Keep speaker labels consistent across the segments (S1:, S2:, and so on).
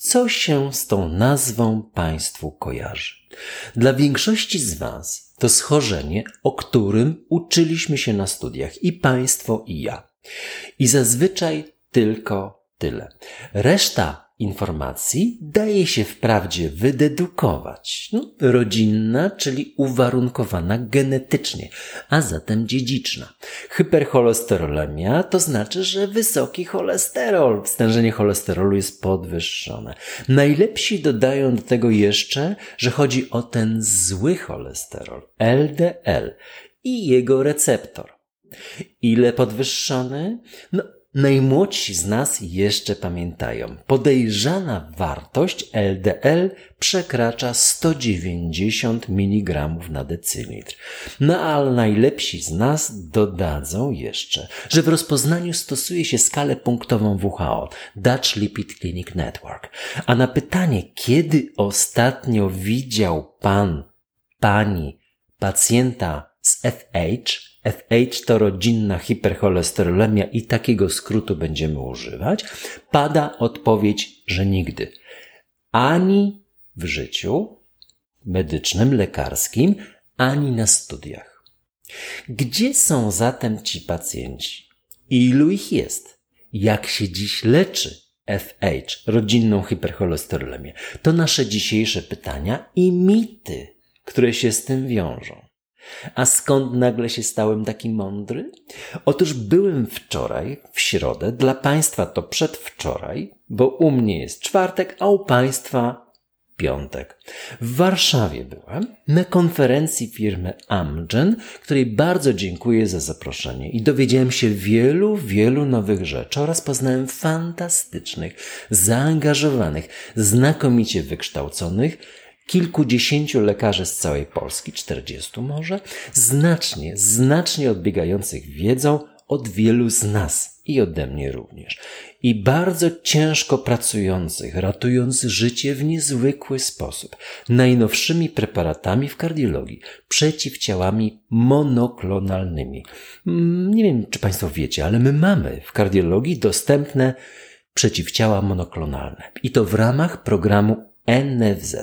S1: co się z tą nazwą Państwu kojarzy? Dla większości z Was to schorzenie, o którym uczyliśmy się na studiach i Państwo, i ja. I zazwyczaj tylko tyle. Reszta informacji daje się wprawdzie wydedukować. No, rodzinna, czyli uwarunkowana genetycznie, a zatem dziedziczna. Hypercholesterolemia to znaczy, że wysoki cholesterol, stężenie cholesterolu jest podwyższone. Najlepsi dodają do tego jeszcze, że chodzi o ten zły cholesterol, LDL i jego receptor. Ile podwyższony? No, Najmłodsi z nas jeszcze pamiętają. Podejrzana wartość LDL przekracza 190 mg na decylitr. No ale najlepsi z nas dodadzą jeszcze, że w rozpoznaniu stosuje się skalę punktową WHO, Dutch Lipid Clinic Network. A na pytanie, kiedy ostatnio widział pan, pani, pacjenta z FH, FH to rodzinna hipercholesterolemia i takiego skrótu będziemy używać, pada odpowiedź, że nigdy. Ani w życiu medycznym, lekarskim, ani na studiach. Gdzie są zatem ci pacjenci? Ilu ich jest? Jak się dziś leczy FH, rodzinną hipercholesterolemię? To nasze dzisiejsze pytania i mity, które się z tym wiążą. A skąd nagle się stałem taki mądry? Otóż byłem wczoraj, w środę, dla Państwa to przedwczoraj, bo u mnie jest czwartek, a u Państwa piątek. W Warszawie byłem na konferencji firmy Amgen, której bardzo dziękuję za zaproszenie i dowiedziałem się wielu, wielu nowych rzeczy oraz poznałem fantastycznych, zaangażowanych, znakomicie wykształconych, kilkudziesięciu lekarzy z całej Polski, czterdziestu może, znacznie, znacznie odbiegających wiedzą od wielu z nas i ode mnie również. I bardzo ciężko pracujących, ratując życie w niezwykły sposób, najnowszymi preparatami w kardiologii, przeciwciałami monoklonalnymi. Mm, nie wiem, czy Państwo wiecie, ale my mamy w kardiologii dostępne przeciwciała monoklonalne. I to w ramach programu NFZ.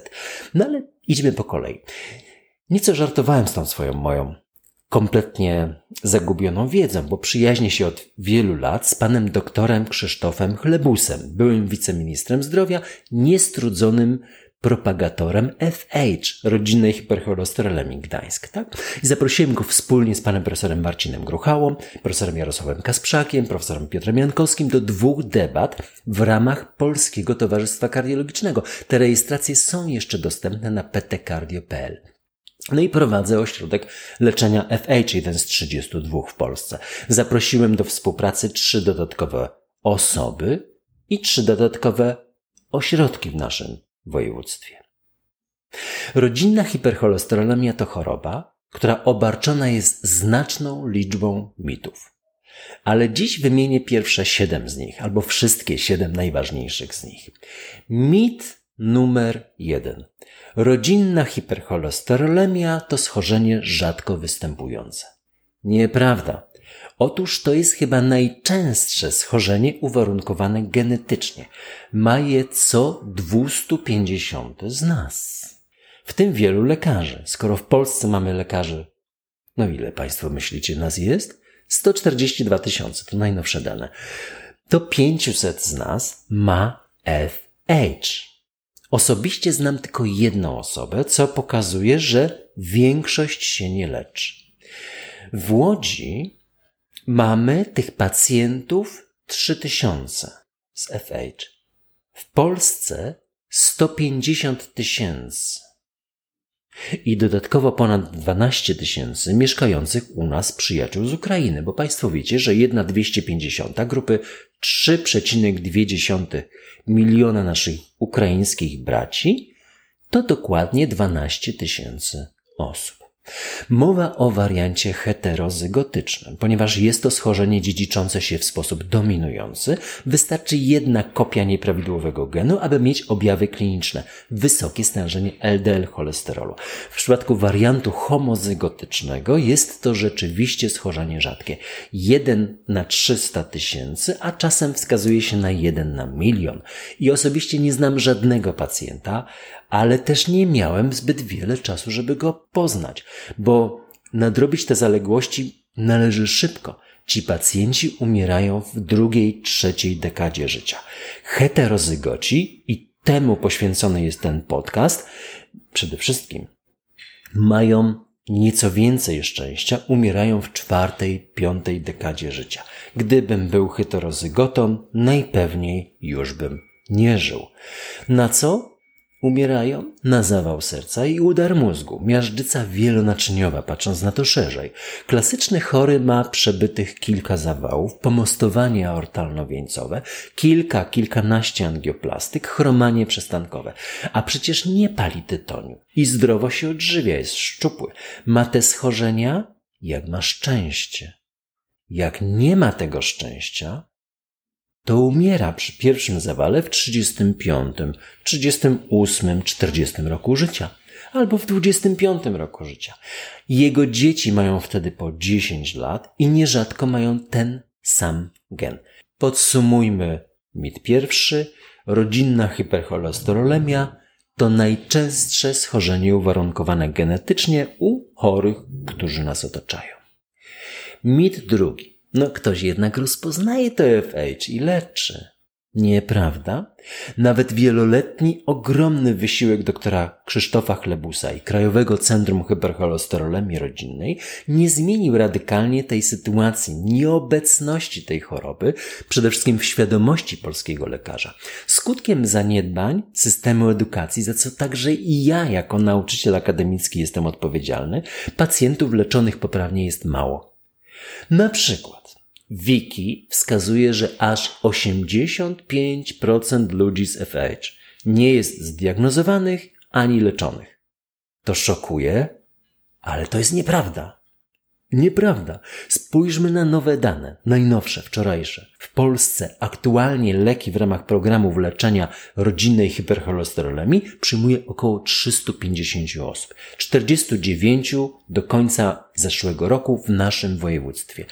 S1: No ale idźmy po kolei. Nieco żartowałem z tą swoją moją kompletnie zagubioną wiedzą, bo przyjaźnię się od wielu lat z panem doktorem Krzysztofem Chlebusem, byłym wiceministrem zdrowia, niestrudzonym propagatorem FH, rodzinnej hipercholesterolemii Gdańsk, tak? I zaprosiłem go wspólnie z panem profesorem Marcinem Gruchałą, profesorem Jarosławem Kasprzakiem, profesorem Piotrem Jankowskim do dwóch debat w ramach Polskiego Towarzystwa Kardiologicznego. Te rejestracje są jeszcze dostępne na ptcardio.pl. No i prowadzę ośrodek leczenia FH, jeden z 32 w Polsce. Zaprosiłem do współpracy trzy dodatkowe osoby i trzy dodatkowe ośrodki w naszym województwie. Rodzinna hipercholesterolemia to choroba, która obarczona jest znaczną liczbą mitów. Ale dziś wymienię pierwsze siedem z nich, albo wszystkie siedem najważniejszych z nich. Mit numer jeden. Rodzinna hipercholesterolemia to schorzenie rzadko występujące. Nieprawda. Otóż to jest chyba najczęstsze schorzenie uwarunkowane genetycznie. Ma je co 250 z nas. W tym wielu lekarzy. Skoro w Polsce mamy lekarzy, no ile Państwo myślicie nas jest? 142 tysiące, to najnowsze dane. To 500 z nas ma FH. Osobiście znam tylko jedną osobę, co pokazuje, że większość się nie leczy. W Łodzi Mamy tych pacjentów 3000 z FH. W Polsce 150 tysięcy. I dodatkowo ponad 12 tysięcy mieszkających u nas przyjaciół z Ukrainy, bo Państwo wiecie, że jedna 250 grupy 3,2 miliona naszych ukraińskich braci To dokładnie 12 tysięcy osób. Mowa o wariancie heterozygotycznym. Ponieważ jest to schorzenie dziedziczące się w sposób dominujący, wystarczy jedna kopia nieprawidłowego genu, aby mieć objawy kliniczne. Wysokie stężenie LDL cholesterolu. W przypadku wariantu homozygotycznego jest to rzeczywiście schorzenie rzadkie. 1 na 300 tysięcy, a czasem wskazuje się na 1 na milion. I osobiście nie znam żadnego pacjenta, ale też nie miałem zbyt wiele czasu, żeby go poznać, bo nadrobić te zaległości należy szybko. Ci pacjenci umierają w drugiej, trzeciej dekadzie życia. Heterozygoci, i temu poświęcony jest ten podcast, przede wszystkim mają nieco więcej szczęścia, umierają w czwartej, piątej dekadzie życia. Gdybym był heterozygotą, najpewniej już bym nie żył. Na co Umierają na zawał serca i udar mózgu, miażdżyca wielonaczyniowa, patrząc na to szerzej. Klasyczny chory ma przebytych kilka zawałów, pomostowanie aortalno-wieńcowe, kilka, kilkanaście angioplastyk, chromanie przestankowe. A przecież nie pali tytoniu i zdrowo się odżywia, jest szczupły. Ma te schorzenia, jak ma szczęście. Jak nie ma tego szczęścia, to umiera przy pierwszym zawale w 35, 38, 40 roku życia albo w 25 roku życia. Jego dzieci mają wtedy po 10 lat i nierzadko mają ten sam gen. Podsumujmy mit pierwszy. Rodzinna hipercholesterolemia to najczęstsze schorzenie uwarunkowane genetycznie u chorych, którzy nas otaczają. Mit drugi. No ktoś jednak rozpoznaje TFH i leczy. Nieprawda? Nawet wieloletni, ogromny wysiłek doktora Krzysztofa Chlebusa i Krajowego Centrum Hypercholesterolemii Rodzinnej nie zmienił radykalnie tej sytuacji, nieobecności tej choroby, przede wszystkim w świadomości polskiego lekarza. Skutkiem zaniedbań systemu edukacji, za co także i ja jako nauczyciel akademicki jestem odpowiedzialny, pacjentów leczonych poprawnie jest mało. Na przykład Wiki wskazuje, że aż 85% ludzi z FH nie jest zdiagnozowanych ani leczonych. To szokuje, ale to jest nieprawda. Nieprawda. Spójrzmy na nowe dane, najnowsze, wczorajsze. W Polsce aktualnie leki w ramach programów leczenia rodzinnej hipercholesterolemii przyjmuje około 350 osób. 49 do końca zeszłego roku w naszym województwie.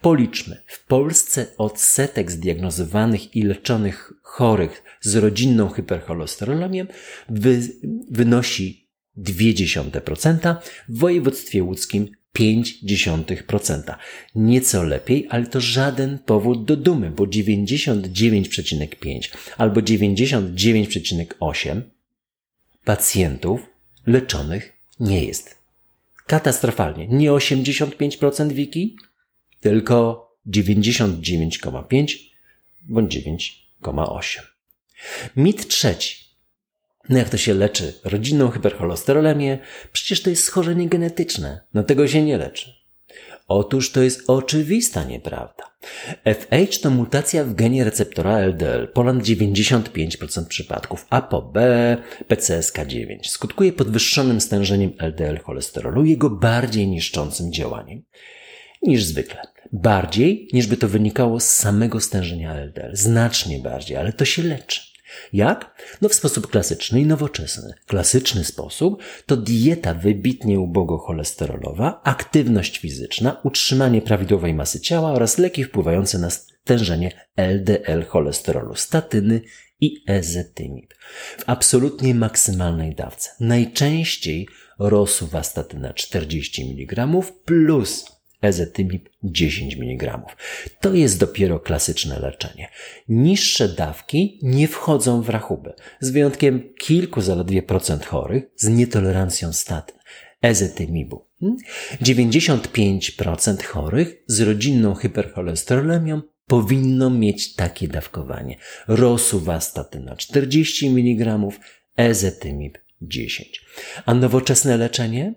S1: Policzmy. W Polsce odsetek zdiagnozowanych i leczonych chorych z rodzinną hypercholesterolemią wy, wynosi 0,2%, w województwie łódzkim 0,5%. Nieco lepiej, ale to żaden powód do dumy, bo 99,5 albo 99,8 pacjentów leczonych nie jest. Katastrofalnie. Nie 85% wiki, tylko 99,5 bądź 9,8. Mit trzeci. No jak to się leczy? Rodzinną hypercholesterolemię? Przecież to jest schorzenie genetyczne. No tego się nie leczy. Otóż to jest oczywista nieprawda. FH to mutacja w genie receptora LDL, ponad 95% przypadków, a po B PCSK9 skutkuje podwyższonym stężeniem LDL cholesterolu, jego bardziej niszczącym działaniem niż zwykle. Bardziej niż by to wynikało z samego stężenia LDL. Znacznie bardziej, ale to się leczy. Jak? No w sposób klasyczny i nowoczesny. Klasyczny sposób to dieta wybitnie ubogo-cholesterolowa, aktywność fizyczna, utrzymanie prawidłowej masy ciała oraz leki wpływające na stężenie LDL cholesterolu, statyny i ezetymib. W absolutnie maksymalnej dawce. Najczęściej rosuwastatyna 40 mg plus ezetymib 10 mg. To jest dopiero klasyczne leczenie. Niższe dawki nie wchodzą w rachubę, z wyjątkiem kilku zaledwie procent chorych z nietolerancją statyn, ezetymibu. 95% chorych z rodzinną hypercholesterolemią powinno mieć takie dawkowanie. Rosuwastatyna 40 mg, ezetymib 10. A nowoczesne leczenie?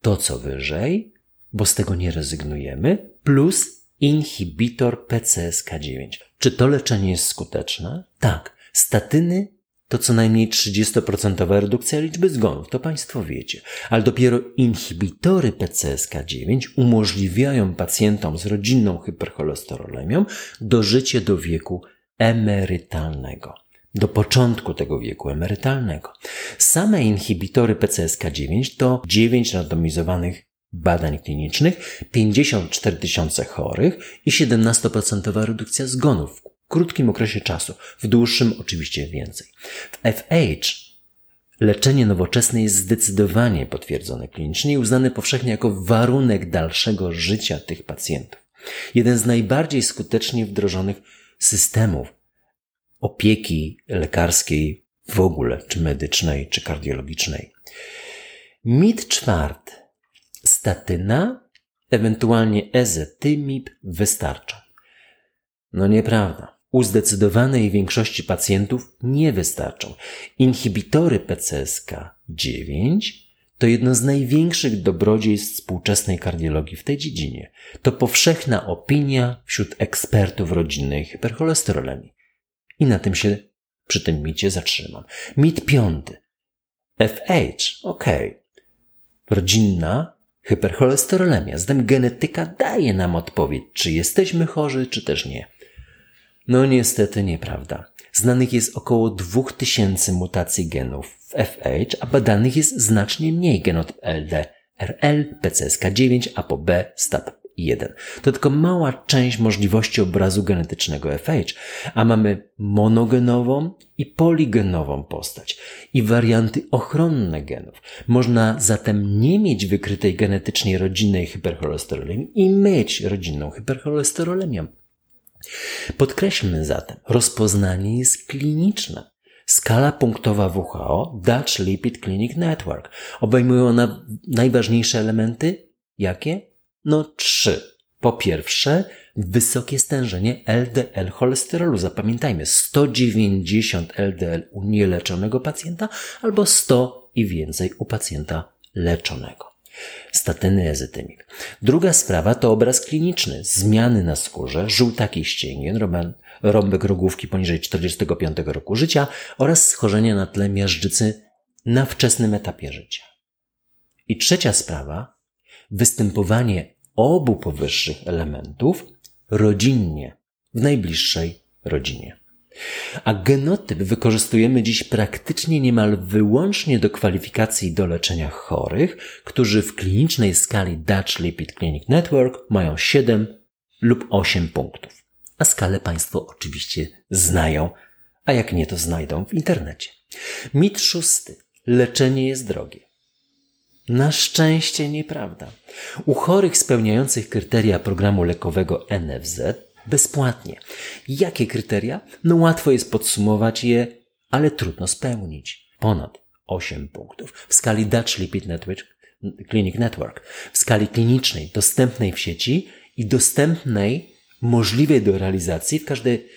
S1: To co wyżej, bo z tego nie rezygnujemy, plus inhibitor PCSK9. Czy to leczenie jest skuteczne? Tak. Statyny to co najmniej 30% redukcja liczby zgonów, to Państwo wiecie. Ale dopiero inhibitory PCSK9 umożliwiają pacjentom z rodzinną hypercholesterolemią dożycie do wieku emerytalnego. Do początku tego wieku emerytalnego. Same inhibitory PCSK9 to 9 randomizowanych badań klinicznych, 54 tysiące chorych i 17% redukcja zgonów krótkim okresie czasu, w dłuższym oczywiście więcej. W FH leczenie nowoczesne jest zdecydowanie potwierdzone klinicznie i uznane powszechnie jako warunek dalszego życia tych pacjentów. Jeden z najbardziej skutecznie wdrożonych systemów opieki lekarskiej w ogóle, czy medycznej, czy kardiologicznej. Mit czwarty. Statyna, ewentualnie ezetymib wystarczą. No nieprawda u zdecydowanej większości pacjentów nie wystarczą. Inhibitory PCSK9 to jedno z największych dobrodziejstw współczesnej kardiologii w tej dziedzinie. To powszechna opinia wśród ekspertów rodzinnej hipercholesterolemii. I na tym się przy tym micie zatrzymam. Mit piąty. FH, ok. Rodzinna hypercholesterolemia. Zatem genetyka daje nam odpowiedź, czy jesteśmy chorzy, czy też nie. No niestety nieprawda. Znanych jest około 2000 mutacji genów w FH, a badanych jest znacznie mniej genotip LD, RL, PCSK9, ApoB, STAT1. To tylko mała część możliwości obrazu genetycznego FH, a mamy monogenową i poligenową postać i warianty ochronne genów. Można zatem nie mieć wykrytej genetycznie rodzinnej hypercholesterolemii i mieć rodzinną hypercholesterolemię. Podkreślmy zatem, rozpoznanie jest kliniczne. Skala punktowa WHO Dutch Lipid Clinic Network obejmuje ona najważniejsze elementy. Jakie? No trzy. Po pierwsze, wysokie stężenie LDL cholesterolu. Zapamiętajmy, 190 LDL u nieleczonego pacjenta albo 100 i więcej u pacjenta leczonego statyny ezytymik. Druga sprawa to obraz kliniczny. Zmiany na skórze, żółtaki ścięgien, rąbek rogówki poniżej 45 roku życia oraz schorzenia na tle miażdżycy na wczesnym etapie życia. I trzecia sprawa, występowanie obu powyższych elementów rodzinnie w najbliższej rodzinie. A genotyp wykorzystujemy dziś praktycznie niemal wyłącznie do kwalifikacji do leczenia chorych, którzy w klinicznej skali Dutch Lipid Clinic Network mają 7 lub 8 punktów. A skalę Państwo oczywiście znają, a jak nie, to znajdą w internecie. Mit szósty. Leczenie jest drogie. Na szczęście nieprawda. U chorych spełniających kryteria programu lekowego NFZ bezpłatnie. Jakie kryteria? No łatwo jest podsumować je, ale trudno spełnić. Ponad 8 punktów. W skali Dutch Lipid Network, Clinic Network, w skali klinicznej, dostępnej w sieci i dostępnej, możliwej do realizacji w, każdej,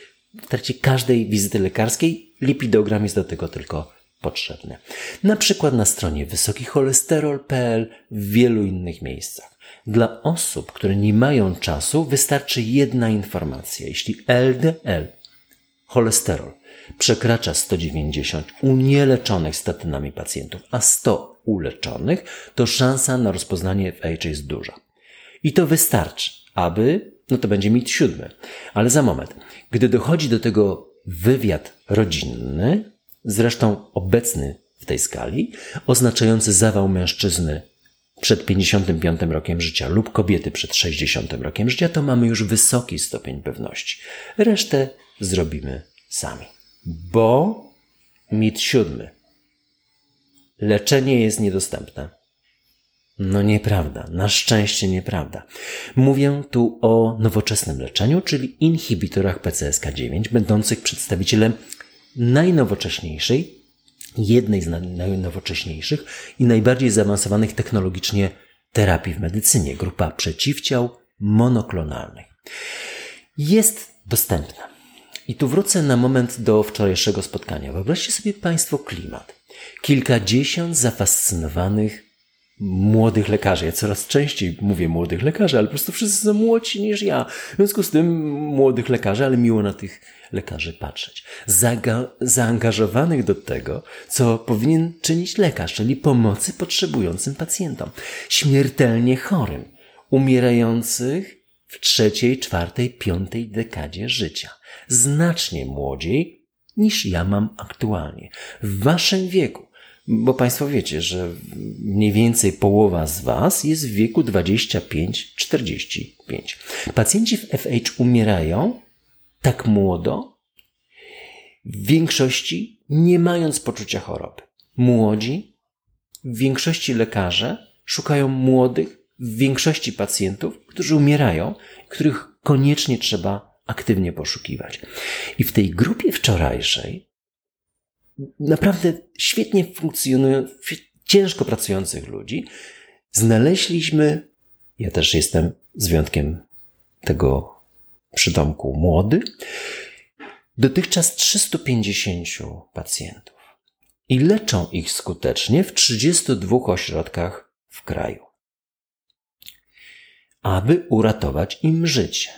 S1: w trakcie każdej wizyty lekarskiej. Lipidogram jest do tego tylko potrzebny. Na przykład na stronie wysokicholesterol.pl w wielu innych miejscach. Dla osób, które nie mają czasu, wystarczy jedna informacja. Jeśli LDL, cholesterol, przekracza 190 u nieleczonych statynami pacjentów, a 100 u leczonych, to szansa na rozpoznanie FH jest duża. I to wystarczy, aby, no to będzie mit siódmy. Ale za moment, gdy dochodzi do tego wywiad rodzinny, zresztą obecny w tej skali, oznaczający zawał mężczyzny przed 55 rokiem życia lub kobiety przed 60 rokiem życia, to mamy już wysoki stopień pewności. Resztę zrobimy sami. Bo mit siódmy. Leczenie jest niedostępne. No nieprawda, na szczęście nieprawda. Mówię tu o nowoczesnym leczeniu, czyli inhibitorach PCSK9, będących przedstawicielem najnowocześniejszej jednej z najnowocześniejszych i najbardziej zaawansowanych technologicznie terapii w medycynie, grupa przeciwciał monoklonalnych. Jest dostępna. I tu wrócę na moment do wczorajszego spotkania. Wyobraźcie sobie Państwo klimat. Kilkadziesiąt zafascynowanych młodych lekarzy. Ja coraz częściej mówię młodych lekarzy, ale po prostu wszyscy są młodsi niż ja. W związku z tym młodych lekarzy, ale miło na tych lekarzy patrzeć. Zaga zaangażowanych do tego, co powinien czynić lekarz, czyli pomocy potrzebującym pacjentom, śmiertelnie chorym, umierających w trzeciej, czwartej, piątej dekadzie życia. Znacznie młodziej niż ja mam aktualnie. W waszym wieku bo Państwo wiecie, że mniej więcej połowa z Was jest w wieku 25-45. Pacjenci w FH umierają tak młodo, w większości nie mając poczucia choroby. Młodzi, w większości lekarze szukają młodych, w większości pacjentów, którzy umierają, których koniecznie trzeba aktywnie poszukiwać. I w tej grupie wczorajszej naprawdę świetnie funkcjonujących, ciężko pracujących ludzi, znaleźliśmy, ja też jestem z wyjątkiem tego przydomku młody, dotychczas 350 pacjentów i leczą ich skutecznie w 32 ośrodkach w kraju, aby uratować im życie.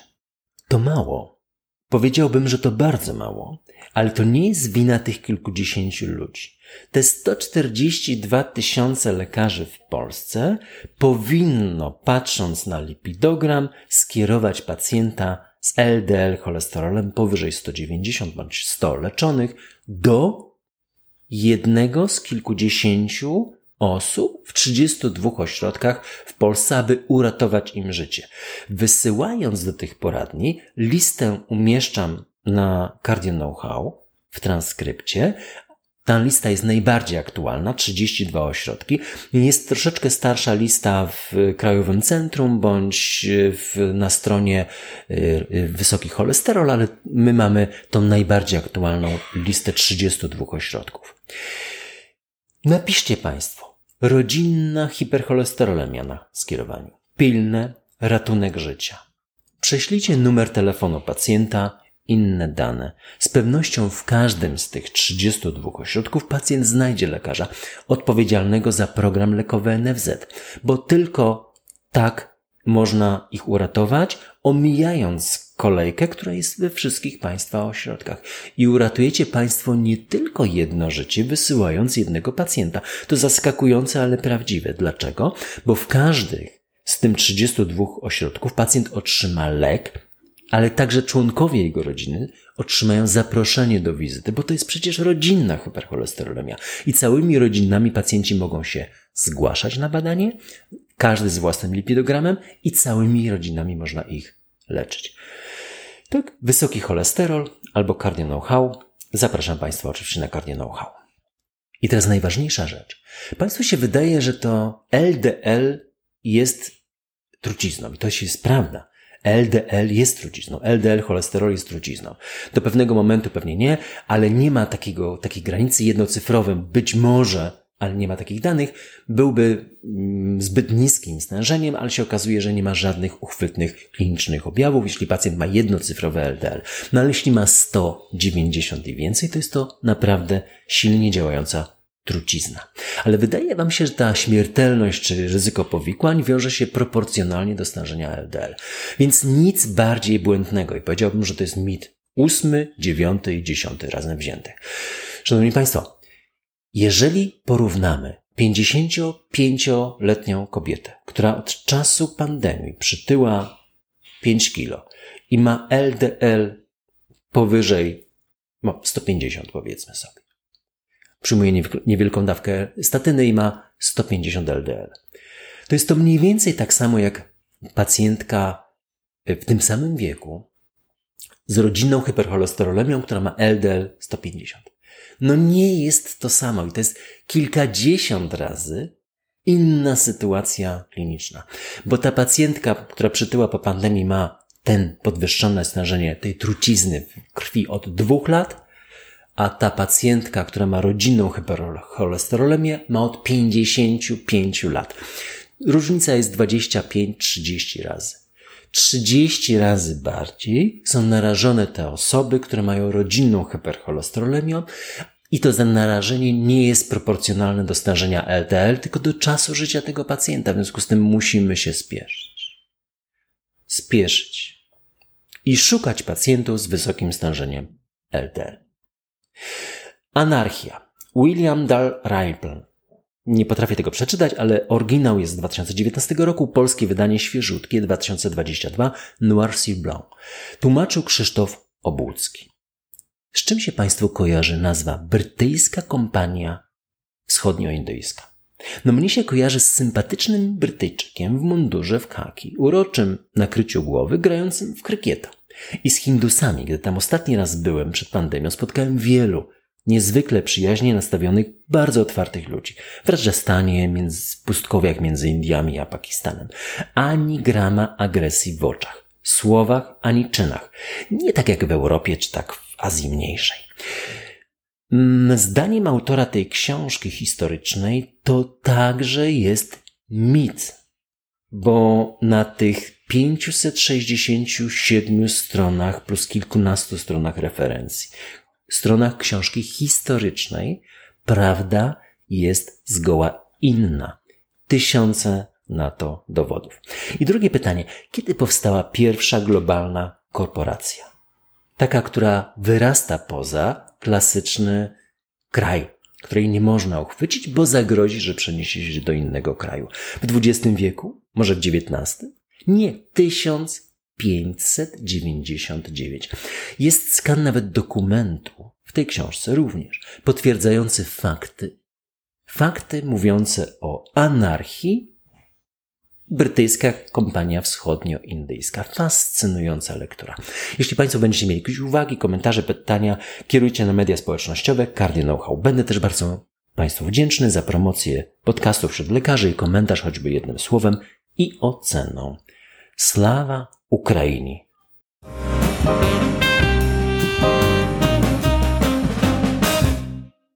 S1: To mało. Powiedziałbym, że to bardzo mało, ale to nie jest wina tych kilkudziesięciu ludzi. Te 142 tysiące lekarzy w Polsce powinno, patrząc na lipidogram, skierować pacjenta z LDL cholesterolem powyżej 190 bądź 100 leczonych do jednego z kilkudziesięciu osób w 32 ośrodkach w Polsce, aby uratować im życie. Wysyłając do tych poradni, listę umieszczam na Cardio Know-how w transkrypcie. Ta lista jest najbardziej aktualna, 32 ośrodki. Jest troszeczkę starsza lista w Krajowym Centrum bądź w, na stronie y, Wysoki Cholesterol, ale my mamy tą najbardziej aktualną listę 32 ośrodków. Napiszcie Państwo. Rodzinna hipercholesterolemia na skierowaniu. Pilne, ratunek życia. Prześlijcie numer telefonu pacjenta inne dane. Z pewnością w każdym z tych 32 ośrodków pacjent znajdzie lekarza odpowiedzialnego za program lekowy NFZ, bo tylko tak można ich uratować, omijając kolejkę, która jest we wszystkich Państwa ośrodkach. I uratujecie Państwo nie tylko jedno życie, wysyłając jednego pacjenta. To zaskakujące, ale prawdziwe. Dlaczego? Bo w każdych z tym 32 ośrodków pacjent otrzyma lek, ale także członkowie jego rodziny otrzymają zaproszenie do wizyty, bo to jest przecież rodzinna hipercholesterolemia i całymi rodzinami pacjenci mogą się zgłaszać na badanie, każdy z własnym lipidogramem i całymi rodzinami można ich leczyć. Tak, wysoki cholesterol albo cardio know-how. Zapraszam Państwa oczywiście na cardio know-how. I teraz najważniejsza rzecz. Państwu się wydaje, że to LDL jest trucizną i to się jest prawda. LDL jest trucizną, LDL cholesterol jest trucizną. Do pewnego momentu pewnie nie, ale nie ma takiego, takiej granicy jednocyfrowym. Być może, ale nie ma takich danych, byłby mm, zbyt niskim stężeniem, ale się okazuje, że nie ma żadnych uchwytnych klinicznych objawów, jeśli pacjent ma jednocyfrowe LDL. No ale jeśli ma 190 i więcej, to jest to naprawdę silnie działająca trucizna. Ale wydaje Wam się, że ta śmiertelność czy ryzyko powikłań wiąże się proporcjonalnie do stężenia LDL. Więc nic bardziej błędnego i powiedziałbym, że to jest mit ósmy, dziewiąty i dziesiąty razem wzięty. Szanowni Państwo, jeżeli porównamy 55-letnią kobietę, która od czasu pandemii przytyła 5 kilo i ma LDL powyżej no, 150 powiedzmy sobie, przyjmuje niewielką dawkę statyny i ma 150 LDL. To jest to mniej więcej tak samo jak pacjentka w tym samym wieku z rodzinną hypercholesterolemią, która ma LDL 150. No nie jest to samo i to jest kilkadziesiąt razy inna sytuacja kliniczna. Bo ta pacjentka, która przytyła po pandemii ma ten podwyższone stężenie tej trucizny w krwi od dwóch lat, a ta pacjentka, która ma rodzinną hipercholesterolemię, ma od 55 lat. Różnica jest 25-30 razy. 30 razy bardziej są narażone te osoby, które mają rodzinną hipercholesterolemię, I to narażenie nie jest proporcjonalne do stężenia LDL, tylko do czasu życia tego pacjenta. W związku z tym musimy się spieszyć. Spieszyć. I szukać pacjentów z wysokim stężeniem LDL. Anarchia. William Dalrymple. Nie potrafię tego przeczytać, ale oryginał jest z 2019 roku, polskie wydanie świeżutkie 2022 Noir Sur Blanc. Tłumaczył Krzysztof Obłucki. Z czym się Państwu kojarzy nazwa Brytyjska Kompania Wschodnioindyjska? No mnie się kojarzy z sympatycznym Brytyjczykiem w mundurze w kaki, uroczym nakryciu głowy, grającym w krykieta. I z Hindusami, gdy tam ostatni raz byłem przed pandemią, spotkałem wielu niezwykle przyjaźnie nastawionych, bardzo otwartych ludzi. W Rajasthanie, między pustkowiach między Indiami a Pakistanem. Ani grama agresji w oczach, słowach, ani czynach. Nie tak jak w Europie, czy tak w Azji Mniejszej. Mm, zdaniem autora tej książki historycznej to także jest mit, bo na tych 567 stronach plus kilkunastu stronach referencji, stronach książki historycznej, prawda jest zgoła inna. Tysiące na to dowodów. I drugie pytanie. Kiedy powstała pierwsza globalna korporacja? Taka, która wyrasta poza klasyczny kraj, której nie można uchwycić, bo zagrozi, że przeniesie się do innego kraju. W XX wieku? Może w XIX? Nie, 1599. Jest skan nawet dokumentu, w tej książce również, potwierdzający fakty. Fakty mówiące o anarchii brytyjska kompania wschodnio-indyjska. Fascynująca lektura. Jeśli Państwo będziecie mieli jakieś uwagi, komentarze, pytania, kierujcie na media społecznościowe Cardio Know-how. Będę też bardzo Państwu wdzięczny za promocję podcastów wśród lekarzy i komentarz choćby jednym słowem i oceną. Slawa Ukraini!